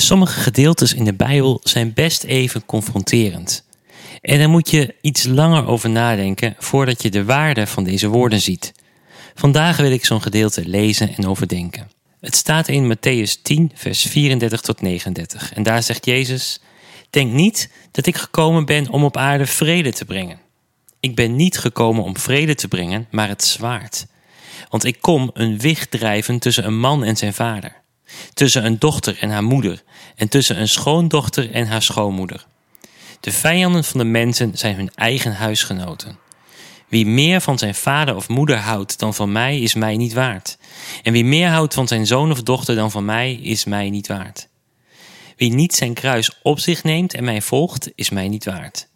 Sommige gedeeltes in de Bijbel zijn best even confronterend. En daar moet je iets langer over nadenken voordat je de waarde van deze woorden ziet. Vandaag wil ik zo'n gedeelte lezen en overdenken. Het staat in Matthäus 10, vers 34 tot 39. En daar zegt Jezus: Denk niet dat ik gekomen ben om op aarde vrede te brengen. Ik ben niet gekomen om vrede te brengen, maar het zwaard. Want ik kom een wicht drijven tussen een man en zijn vader, tussen een dochter en haar moeder, en tussen een schoondochter en haar schoonmoeder. De vijanden van de mensen zijn hun eigen huisgenoten. Wie meer van zijn vader of moeder houdt dan van mij, is mij niet waard. En wie meer houdt van zijn zoon of dochter dan van mij, is mij niet waard. Wie niet zijn kruis op zich neemt en mij volgt, is mij niet waard.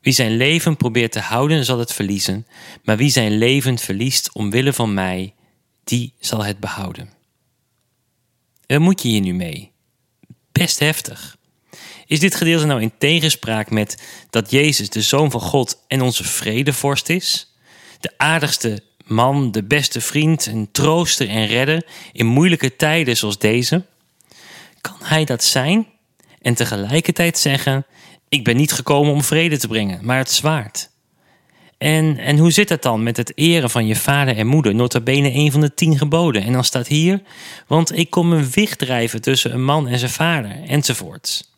Wie zijn leven probeert te houden, zal het verliezen, maar wie zijn leven verliest omwille van mij, die zal het behouden. Moet je hier nu mee? Best heftig. Is dit gedeelte nou in tegenspraak met dat Jezus de Zoon van God en onze vredevorst is? De aardigste man, de beste vriend, een trooster en redder in moeilijke tijden zoals deze? Kan hij dat zijn en tegelijkertijd zeggen: Ik ben niet gekomen om vrede te brengen, maar het zwaard? En, en hoe zit het dan met het eren van je vader en moeder? Nota bene een van de tien geboden. En dan staat hier: Want ik kom een wicht drijven tussen een man en zijn vader, enzovoorts.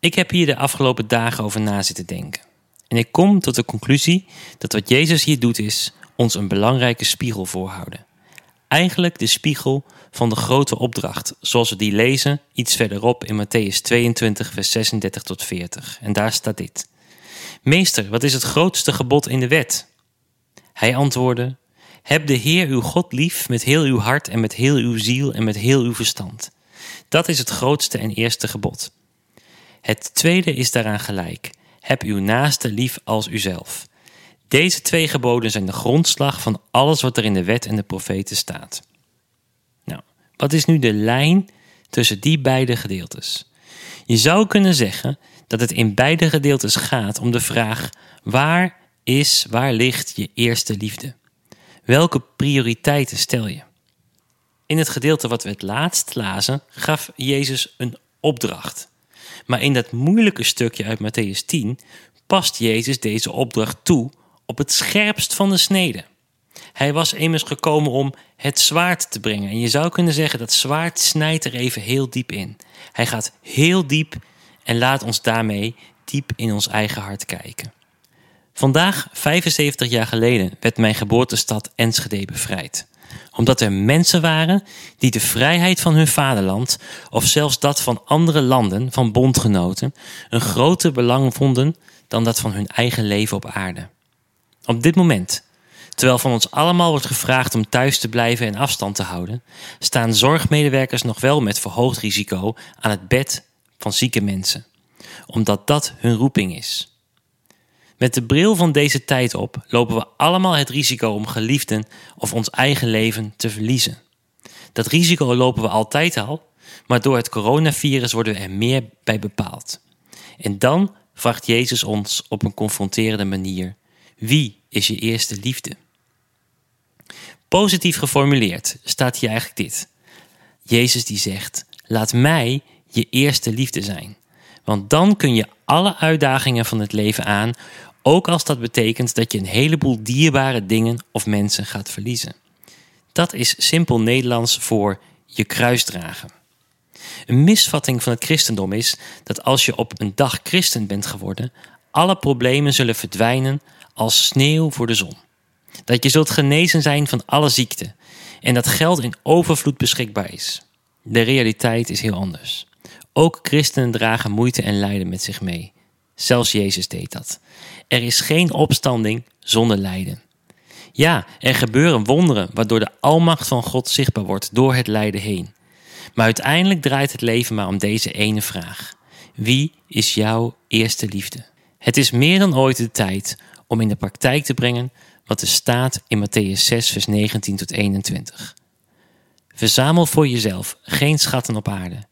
Ik heb hier de afgelopen dagen over na zitten denken. En ik kom tot de conclusie dat wat Jezus hier doet is ons een belangrijke spiegel voorhouden. Eigenlijk de spiegel van de grote opdracht, zoals we die lezen iets verderop in Matthäus 22, vers 36 tot 40. En daar staat dit. Meester, wat is het grootste gebod in de wet? Hij antwoordde, heb de Heer uw God lief met heel uw hart en met heel uw ziel en met heel uw verstand. Dat is het grootste en eerste gebod. Het tweede is daaraan gelijk. Heb uw naaste lief als uzelf. Deze twee geboden zijn de grondslag van alles wat er in de wet en de profeten staat. Nou, wat is nu de lijn tussen die beide gedeeltes? Je zou kunnen zeggen dat het in beide gedeeltes gaat om de vraag: waar is, waar ligt je eerste liefde? Welke prioriteiten stel je? In het gedeelte wat we het laatst lazen, gaf Jezus een opdracht. Maar in dat moeilijke stukje uit Matthäus 10 past Jezus deze opdracht toe op het scherpst van de snede. Hij was immers gekomen om het zwaard te brengen. En je zou kunnen zeggen dat zwaard snijdt er even heel diep in. Hij gaat heel diep en laat ons daarmee diep in ons eigen hart kijken. Vandaag, 75 jaar geleden, werd mijn geboortestad Enschede bevrijd omdat er mensen waren die de vrijheid van hun vaderland, of zelfs dat van andere landen, van bondgenoten, een groter belang vonden dan dat van hun eigen leven op aarde. Op dit moment, terwijl van ons allemaal wordt gevraagd om thuis te blijven en afstand te houden, staan zorgmedewerkers nog wel met verhoogd risico aan het bed van zieke mensen, omdat dat hun roeping is. Met de bril van deze tijd op lopen we allemaal het risico om geliefden of ons eigen leven te verliezen. Dat risico lopen we altijd al, maar door het coronavirus worden we er meer bij bepaald. En dan vraagt Jezus ons op een confronterende manier: wie is je eerste liefde? Positief geformuleerd staat hier eigenlijk dit. Jezus die zegt: laat mij je eerste liefde zijn. Want dan kun je alle uitdagingen van het leven aan, ook als dat betekent dat je een heleboel dierbare dingen of mensen gaat verliezen. Dat is simpel Nederlands voor je kruis dragen. Een misvatting van het christendom is dat als je op een dag christen bent geworden, alle problemen zullen verdwijnen als sneeuw voor de zon. Dat je zult genezen zijn van alle ziekten en dat geld in overvloed beschikbaar is. De realiteit is heel anders. Ook christenen dragen moeite en lijden met zich mee. Zelfs Jezus deed dat. Er is geen opstanding zonder lijden. Ja, er gebeuren wonderen waardoor de almacht van God zichtbaar wordt door het lijden heen. Maar uiteindelijk draait het leven maar om deze ene vraag. Wie is jouw eerste liefde? Het is meer dan ooit de tijd om in de praktijk te brengen wat er staat in Matthäus 6, vers 19 tot 21. Verzamel voor jezelf geen schatten op aarde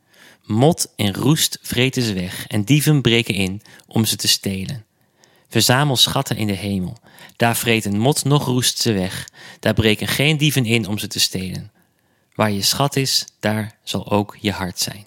Mot en roest vreten ze weg en dieven breken in om ze te stelen. Verzamel schatten in de hemel. Daar vreten mot nog roest ze weg. Daar breken geen dieven in om ze te stelen. Waar je schat is, daar zal ook je hart zijn.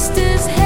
sisters.